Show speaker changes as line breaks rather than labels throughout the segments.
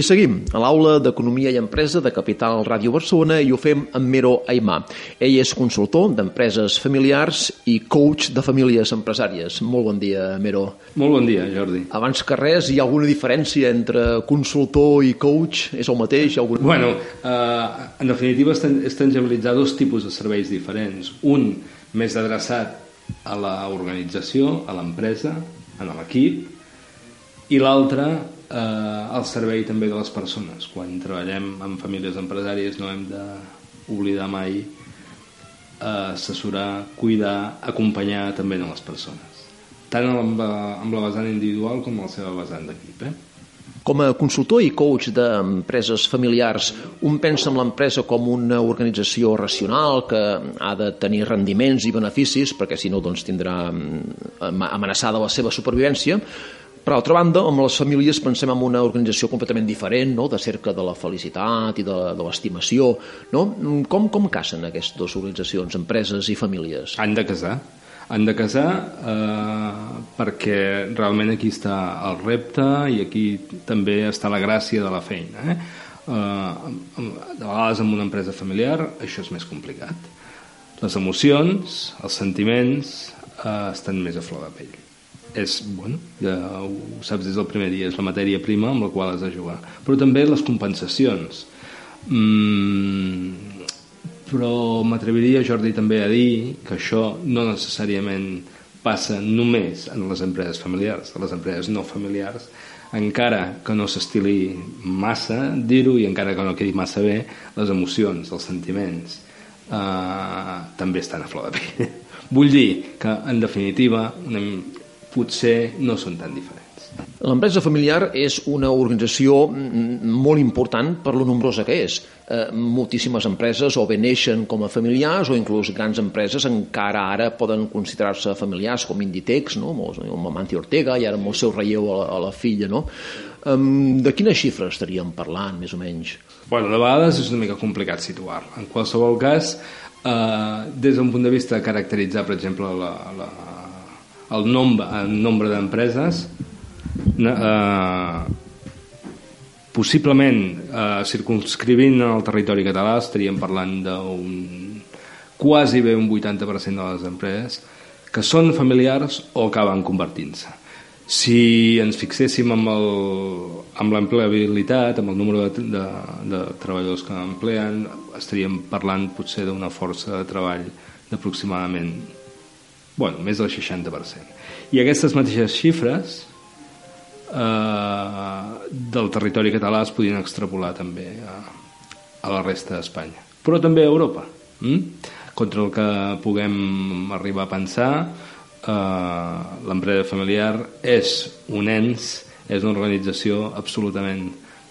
I seguim a l'aula d'Economia i Empresa de Capital Ràdio Barcelona i ho fem amb Mero Aimà. Ell és consultor d'empreses familiars i coach de famílies empresàries. Molt bon dia, Mero.
Molt bon dia, Jordi.
Abans que res, hi ha alguna diferència entre consultor i coach? És el mateix? Alguna...
Bueno, eh, en definitiva és tangibilitzar dos tipus de serveis diferents. Un més adreçat a l'organització, a l'empresa, a l'equip, i l'altre eh, al servei també de les persones. Quan treballem amb famílies empresàries no hem d'oblidar mai eh, assessorar, cuidar, acompanyar també a les persones. Tant amb, amb la vessant individual com amb la seva vessant d'equip. Eh?
Com a consultor i coach d'empreses familiars, un pensa en l'empresa com una organització racional que ha de tenir rendiments i beneficis, perquè si no doncs, tindrà mm, amenaçada la seva supervivència, per altra banda, amb les famílies pensem en una organització completament diferent, no? de cerca de la felicitat i de, de l'estimació. No? Com, com casen aquestes dues organitzacions, empreses i famílies?
Han de casar. Han de casar eh, perquè realment aquí està el repte i aquí també està la gràcia de la feina. Eh? Eh, de vegades en una empresa familiar això és més complicat. Les emocions, els sentiments eh, estan més a flor de pell és, bueno, ja ho saps des del primer dia, és la matèria prima amb la qual has de jugar. Però també les compensacions. Mm, però m'atreviria, Jordi, també a dir que això no necessàriament passa només en les empreses familiars. A les empreses no familiars, encara que no s'estili massa dir-ho i encara que no quedi massa bé, les emocions, els sentiments, eh, també estan a flor de pell. Vull dir que, en definitiva, potser no són tan diferents.
L'empresa familiar és una organització molt important per lo nombrosa que és. Eh, moltíssimes empreses o bé neixen com a familiars o inclús grans empreses encara ara poden considerar-se familiars com Inditex, no? amb Amancio Ortega i ara amb el seu relleu a la, a la filla. No? Um, de quines xifres estaríem parlant, més o menys?
Bueno, de vegades és una mica complicat situar. En qualsevol cas, eh, des d'un punt de vista de caracteritzar, per exemple, la, la, el nombre, el nombre d'empreses eh, possiblement eh, circunscrivint el territori català estaríem parlant d'un quasi bé un 80% de les empreses que són familiars o acaben convertint-se. Si ens fixéssim amb, el, amb l'empleabilitat, amb el número de, de, de treballadors que empleen, estaríem parlant potser d'una força de treball d'aproximadament bueno, més del 60%. I aquestes mateixes xifres eh, del territori català es podien extrapolar també a, a la resta d'Espanya. Però també a Europa. Hm? Contra el que puguem arribar a pensar, eh, l'empresa familiar és un ens, és una organització absolutament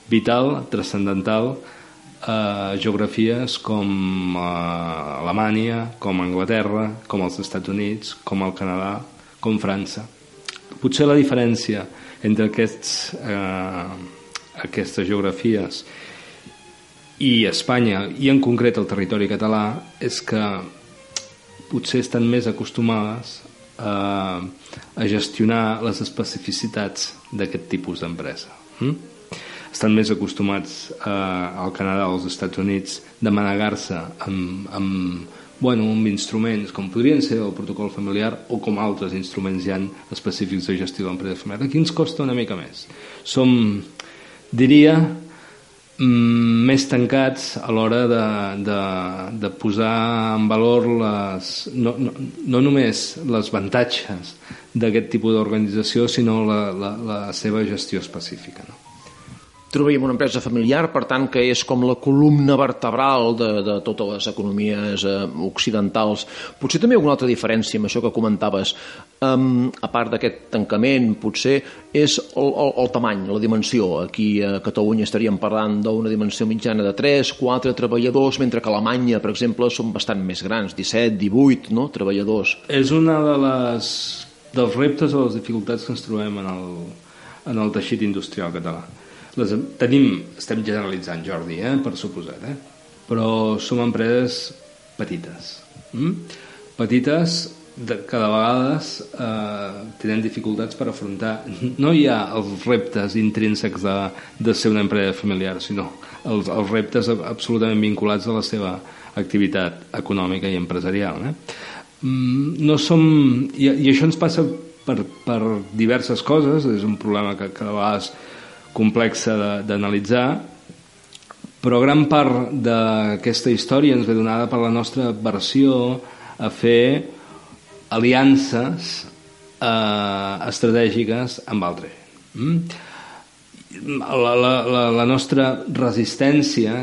vital, transcendental, a geografies com a Alemanya, com a Anglaterra, com als Estats Units, com al Canadà, com França. Potser la diferència entre aquests, eh, aquestes geografies i Espanya, i en concret el territori català, és que potser estan més acostumades a, a gestionar les especificitats d'aquest tipus d'empresa. Mm? Estan més acostumats eh, al Canadà o als Estats Units de manegar-se amb, amb, bueno, amb instruments com podrien ser el protocol familiar o com altres instruments ja específics de gestió de l'empresa familiar. Aquí ens costa una mica més. Som, diria, mm, més tancats a l'hora de, de, de posar en valor les, no, no, no només les avantatges d'aquest tipus d'organització, sinó la, la, la seva gestió específica. No?
Trobaríem una empresa familiar, per tant, que és com la columna vertebral de, de totes les economies eh, occidentals. Potser també alguna altra diferència amb això que comentaves, um, a part d'aquest tancament, potser és el, el, el tamany, la dimensió. Aquí a Catalunya estaríem parlant d'una dimensió mitjana de 3, 4 treballadors, mentre que a Alemanya, per exemple, són bastant més grans, 17, 18 no? treballadors.
És una de les dels reptes o les dificultats que ens trobem en el, en el teixit industrial català les, tenim, estem generalitzant, Jordi, eh, per suposat, eh? però som empreses petites. Mm? Petites de, que de vegades eh, tenen dificultats per afrontar no hi ha els reptes intrínsecs de, de ser una empresa familiar sinó els, els reptes absolutament vinculats a la seva activitat econòmica i empresarial eh? Mm, no som i, i això ens passa per, per diverses coses és un problema que, que de vegades complex d'analitzar però gran part d'aquesta història ens ve donada per la nostra versió a fer aliances eh, estratègiques amb altres. Mm? La, la, la, la nostra resistència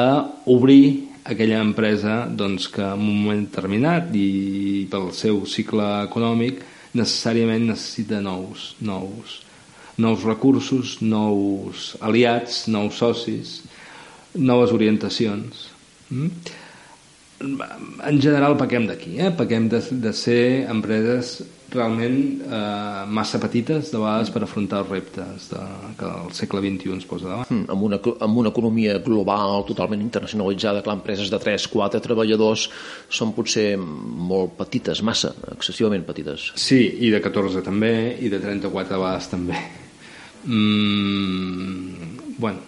a obrir aquella empresa doncs, que en un moment determinat i pel seu cicle econòmic necessàriament necessita nous, nous, nous recursos, nous aliats, nous socis, noves orientacions. Mm? En general pequem d'aquí, eh? pequem de, de ser empreses realment eh, massa petites de vegades per afrontar els reptes de, que el segle XXI ens posa davant.
Mm, amb, una, amb una economia global totalment internacionalitzada, clar, empreses de 3, 4 treballadors són potser molt petites, massa, excessivament petites.
Sí, i de 14 també, i de 34 vegades també. Mm, bueno,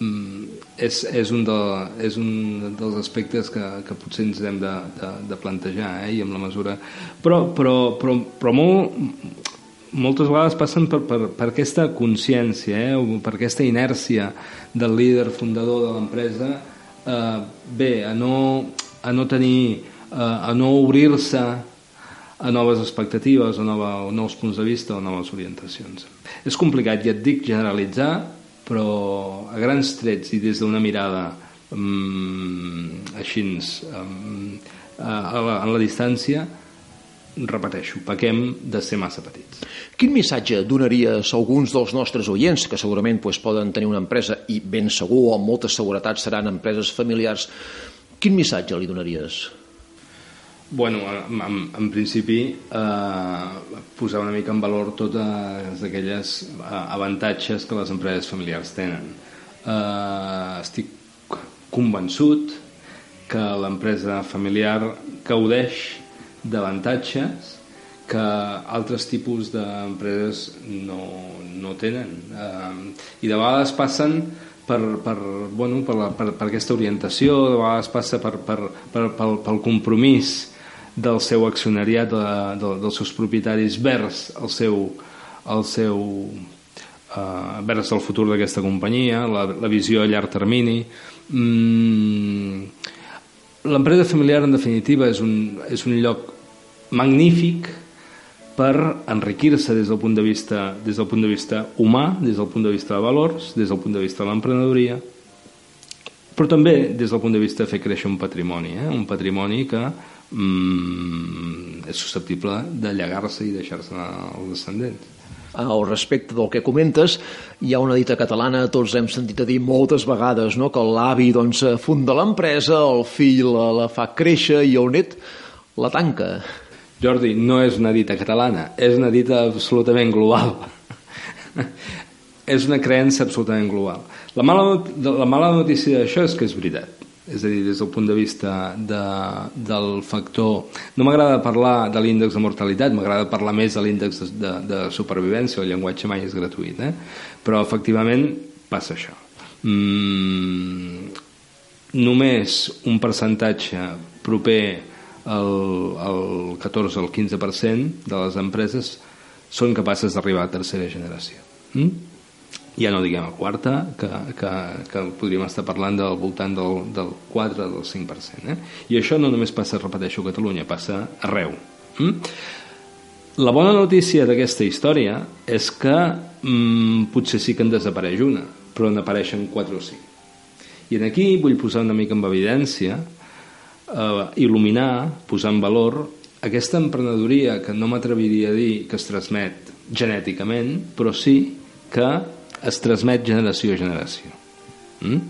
mm, és, és, un de, és un dels aspectes que, que potser ens hem de, de, de plantejar eh? i amb la mesura però, però, però, però molt, moltes vegades passen per, per, per aquesta consciència eh? o per aquesta inèrcia del líder fundador de l'empresa eh, bé, a no, a no tenir eh, a no obrir-se a noves expectatives, a, nova, a nous punts de vista o noves orientacions. És complicat, ja et dic, generalitzar, però a grans trets i des d'una mirada um, així um, a, a, la, a la distància repeteixo, pequem de ser massa petits.
Quin missatge donaries a alguns dels nostres oients que segurament pues, poden tenir una empresa i ben segur o amb molta seguretat seran empreses familiars? Quin missatge li donaries?
Bueno, en, en principi eh, posar una mica en valor totes aquelles eh, avantatges que les empreses familiars tenen. Eh, estic convençut que l'empresa familiar gaudeix d'avantatges que altres tipus d'empreses no, no tenen. Eh, I de vegades passen per, per, bueno, per, la, per, per aquesta orientació, de vegades passa per, per, per, pel, pel compromís del seu accionariat, de, de, dels seus propietaris vers el seu, el seu eh, vers el futur d'aquesta companyia, la, la visió a llarg termini. Mm, L'empresa familiar, en definitiva, és un, és un lloc magnífic per enriquir-se des del punt de vista des del punt de vista humà, des del punt de vista de valors, des del punt de vista de l'emprenedoria, però també des del punt de vista de fer créixer un patrimoni, eh? un patrimoni que mm, és susceptible de llegar-se i deixar-se als descendents.
Al respecte del que comentes, hi ha una dita catalana, tots hem sentit a dir moltes vegades, no? que l'avi doncs, funda l'empresa, el fill la, la fa créixer i el net la tanca.
Jordi, no és una dita catalana, és una dita absolutament global. és una creença absolutament global. La mala, la mala notícia d'això és que és veritat és a dir, des del punt de vista de, del factor... No m'agrada parlar de l'índex de mortalitat, m'agrada parlar més de l'índex de, de, de supervivència, el llenguatge mai és gratuït, eh? però efectivament passa això. Mm, només un percentatge proper al, al 14 o al 15% de les empreses són capaces d'arribar a tercera generació. Mm? Ja no diguem a quarta, que, que, que podríem estar parlant del voltant del, del 4 del 5%. Eh? I això no només passa, repeteixo, a Catalunya, passa arreu. Mm? La bona notícia d'aquesta història és que mm, potser sí que en desapareix una, però n'apareixen 4 o 5. I en aquí vull posar una mica en evidència, eh, il·luminar, posar en valor aquesta emprenedoria que no m'atreviria a dir que es transmet genèticament, però sí que es transmet generació a generació. Mm?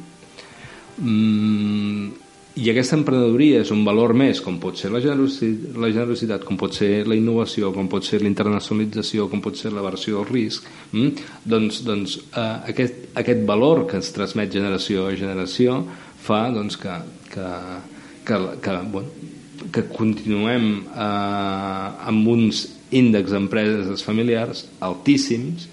Mm, I aquesta emprenedoria és un valor més, com pot ser la generositat, la generositat com pot ser la innovació, com pot ser la internacionalització, com pot ser la versió del risc, mm? doncs, doncs eh, aquest, aquest valor que es transmet generació a generació fa doncs, que, que, que, que bueno, que continuem eh, amb uns índexs d'empreses familiars altíssims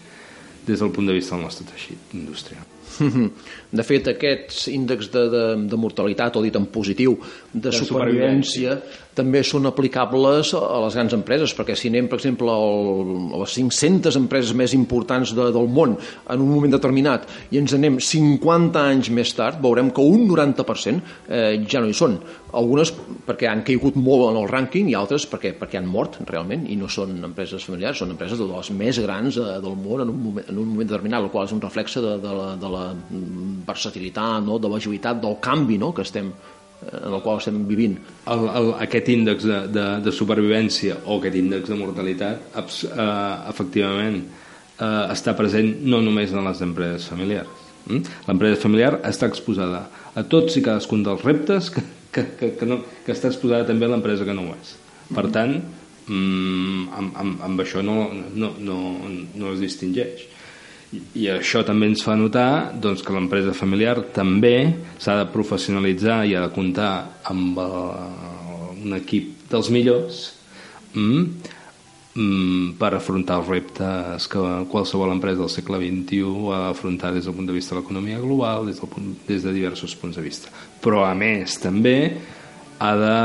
des del punt de vista del nostre teixit industrial.
De fet, aquests índexs de, de, de mortalitat, o dit en positiu, de, de supervivència, supervivència, també són aplicables a les grans empreses, perquè si anem, per exemple, a les 500 empreses més importants de, del món en un moment determinat i ens anem 50 anys més tard, veurem que un 90% eh, ja no hi són. Algunes perquè han caigut molt en el rànquing i altres perquè, perquè han mort realment i no són empreses familiars, són empreses de les més grans eh, del món en un, moment, en un moment determinat, el qual és un reflexe de, de, la, de la versatilitat, no? de l'agilitat, del canvi no? que estem en el qual estem vivint.
El, el, aquest índex de, de, de supervivència o aquest índex de mortalitat abs, eh, efectivament eh, està present no només en les empreses familiars. Mm? L'empresa familiar està exposada a tots i cadascun dels reptes que, que, que, que, no, que està exposada també a l'empresa que no ho és. Per tant, mm, amb, amb, amb això no, no, no, no es distingeix. I això també ens fa notar doncs, que l'empresa familiar també s'ha de professionalitzar i ha de comptar amb el, un equip dels millors mm, mm, per afrontar els reptes que qualsevol empresa del segle XXI ha d'afrontar des del punt de vista de l'economia global, des, del punt, des de diversos punts de vista. Però, a més, també ha de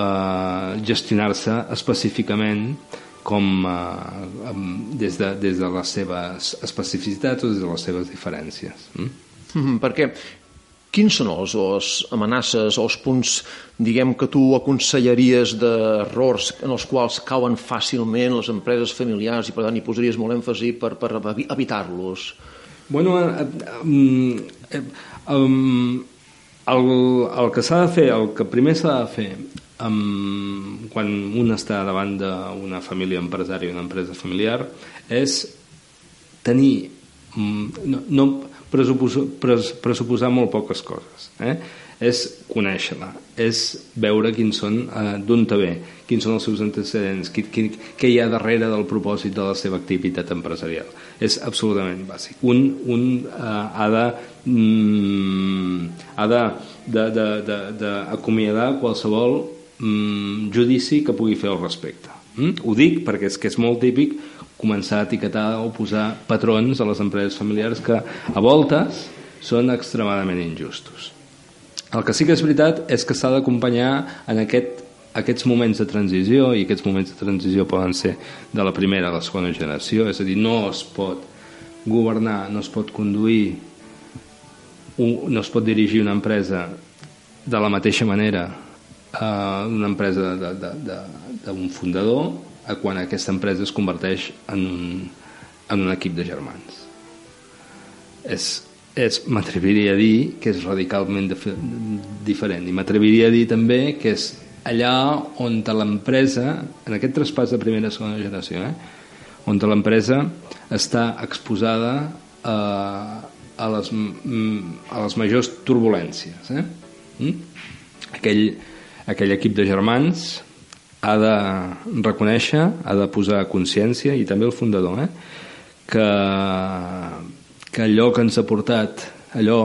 eh, gestionar-se específicament com eh, des, de, des de les seves especificitats o des de les seves diferències. Mm?
Mm -hmm, perquè quins són els, les amenaces o els punts, diguem, que tu aconsellaries d'errors en els quals cauen fàcilment les empreses familiars i per tant hi posaries molt èmfasi per, per evitar-los?
Bueno, eh, eh, eh, el, el que s'ha de fer, el que primer s'ha de fer amb, quan un està davant d'una família empresària una empresa familiar és tenir mm, no, no pressuposar, pres, pressuposar molt poques coses eh? és conèixer-la, és veure quins són, eh, d'on te ve, quins són els seus antecedents, qui, qui, què hi ha darrere del propòsit de la seva activitat empresarial. És absolutament bàsic. Un, un eh, ha de, mm, ha de, de, de, de, de acomiadar qualsevol mm, judici que pugui fer al respecte. Mm? Ho dic perquè és que és molt típic començar a etiquetar o posar patrons a les empreses familiars que a voltes són extremadament injustos. El que sí que és veritat és que s'ha d'acompanyar en aquest, aquests moments de transició i aquests moments de transició poden ser de la primera a la segona generació, és a dir, no es pot governar, no es pot conduir, no es pot dirigir una empresa de la mateixa manera a una empresa d'un fundador a quan aquesta empresa es converteix en un, en un equip de germans. És, és m'atreviria a dir que és radicalment diferent i m'atreviria a dir també que és allà on l'empresa, en aquest traspàs de primera i segona generació, eh, on l'empresa està exposada a, a, les, a les majors turbulències. Eh? Mm? Aquell, aquell equip de germans ha de reconèixer, ha de posar consciència, i també el fundador, eh, que, que allò que ens ha portat, allò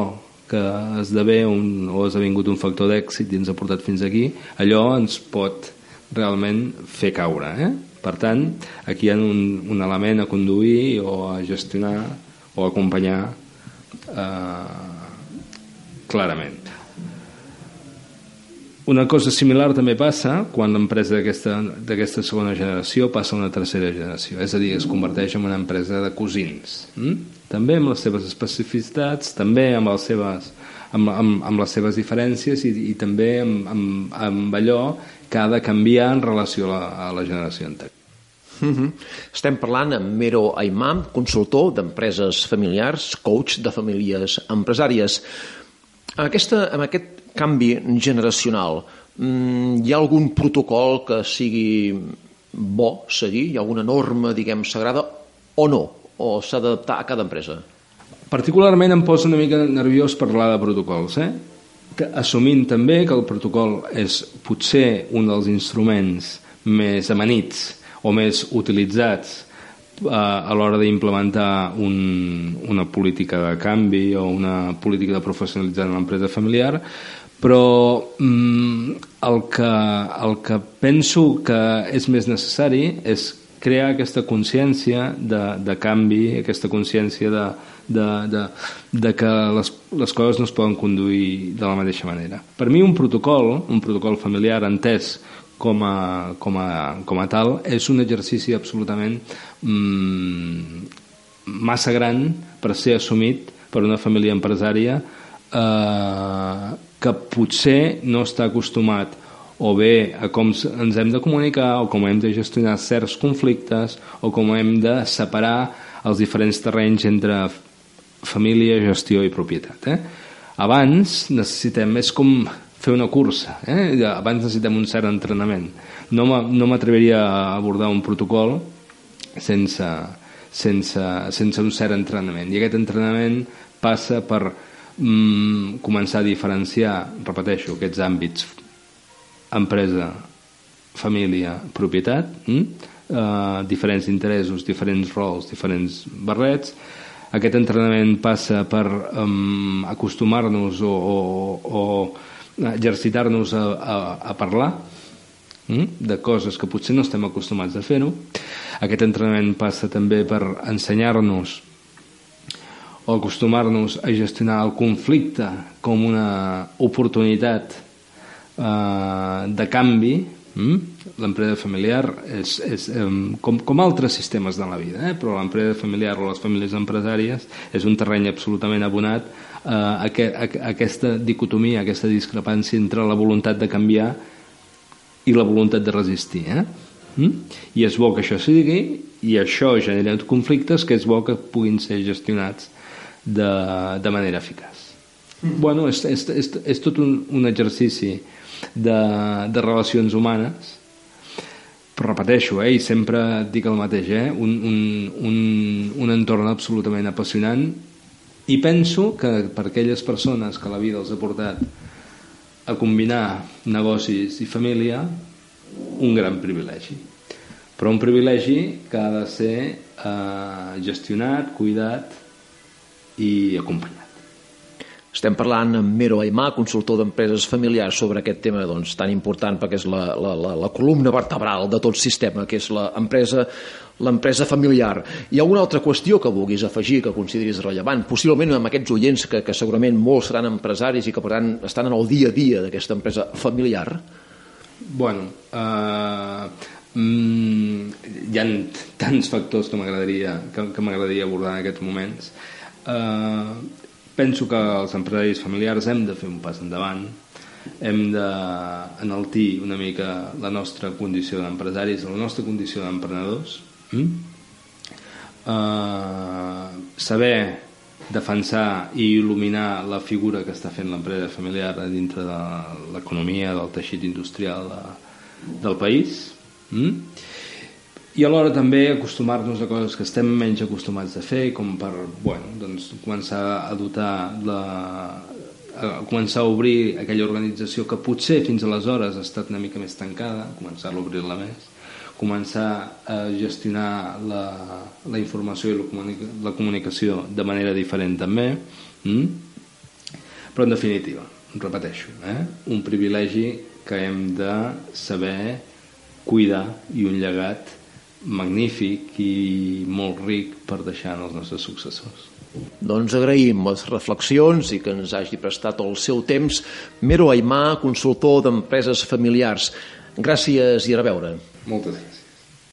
que esdevé un, o ha esdevingut un factor d'èxit i ens ha portat fins aquí, allò ens pot realment fer caure. Eh? Per tant, aquí hi ha un, un element a conduir o a gestionar o a acompanyar eh, clarament. Una cosa similar també passa quan l'empresa d'aquesta segona generació passa a una tercera generació, és a dir, es converteix en una empresa de cosins. Mm? També amb les seves especificitats, també amb les seves, amb, amb, amb les seves diferències i, i també amb, amb, amb allò que ha de canviar en relació a la, a la generació anterior.
Mm -hmm. Estem parlant amb Mero Aimam, consultor d'empreses familiars, coach de famílies empresàries. Aquesta, amb aquest canvi generacional, mm, hi ha algun protocol que sigui bo seguir? Hi ha alguna norma, diguem, sagrada o no? O s'ha d'adaptar a cada empresa?
Particularment em posa una mica nerviós parlar de protocols, eh? Que, assumint també que el protocol és potser un dels instruments més amanits o més utilitzats a l'hora d'implementar un, una política de canvi o una política de professionalitzar en l'empresa familiar, però mm, el, que, el que penso que és més necessari és crear aquesta consciència de, de canvi, aquesta consciència de, de, de, de que les, les coses no es poden conduir de la mateixa manera. Per mi un protocol, un protocol familiar entès com a, com a, com a tal, és un exercici absolutament mm, massa gran per ser assumit per una família empresària eh, que potser no està acostumat o bé a com ens hem de comunicar o com hem de gestionar certs conflictes o com hem de separar els diferents terrenys entre família, gestió i propietat. Eh? Abans necessitem, és com fer una cursa, eh? abans necessitem un cert entrenament. No m'atreviria a abordar un protocol sense, sense, sense un cert entrenament. I aquest entrenament passa per mm, començar a diferenciar, repeteixo, aquests àmbits empresa, família, propietat, mm? eh, diferents interessos, diferents rols, diferents barrets. Aquest entrenament passa per um, acostumar-nos o, o, o exercitar-nos a, a, a parlar mm? de coses que potser no estem acostumats a fer-ho. Aquest entrenament passa també per ensenyar-nos o acostumar-nos a gestionar el conflicte com una oportunitat eh, de canvi mm? l'empresa familiar és, és com, com altres sistemes de la vida eh? però l'empresa familiar o les famílies empresàries és un terreny absolutament abonat eh, a, que, a, a aquesta dicotomia, aquesta discrepància entre la voluntat de canviar i la voluntat de resistir eh? mm? i és bo que això sigui i això genera conflictes que és bo que puguin ser gestionats de, de manera eficaç. Mm. Bueno, és, és, és, és tot un, un exercici de, de relacions humanes però repeteixo, eh, i sempre dic el mateix, eh, un, un, un, un entorn absolutament apassionant i penso que per aquelles persones que la vida els ha portat a combinar negocis i família, un gran privilegi. Però un privilegi que ha de ser eh, gestionat, cuidat i acompanyat.
Estem parlant amb Mero Aymà, consultor d'empreses familiars, sobre aquest tema doncs, tan important perquè és la, la, la, la columna vertebral de tot sistema, que és l'empresa l'empresa familiar. Hi ha alguna altra qüestió que vulguis afegir, que consideris rellevant? Possiblement amb aquests oients que, que segurament molts seran empresaris i que per tant estan en el dia a dia d'aquesta empresa familiar?
Bueno, uh, mm, hi ha tants factors que m'agradaria que, que m'agradaria abordar en aquests moments Eh, penso que els empresaris familiars hem de fer un pas endavant, hem d'enaltir una mica la nostra condició d'empresaris, la nostra condició d'emprenedors, mm? uh, saber defensar i il·luminar la figura que està fent l'empresa familiar dintre de l'economia, del teixit industrial de, del país, mm? I alhora també acostumar-nos a coses que estem menys acostumats a fer com per bueno, doncs, començar a dotar la, a començar a obrir aquella organització que potser fins aleshores ha estat una mica més tancada, començar a obrir-la més començar a gestionar la, la informació i la, comunica, la comunicació de manera diferent també mm? però en definitiva repeteixo, eh? un privilegi que hem de saber cuidar i un llegat magnífic i molt ric per deixar als nostres successors.
Doncs agraïm les reflexions i que ens hagi prestat el seu temps. Mero Aymà, consultor d'empreses familiars. Gràcies i a reveure.
Moltes gràcies.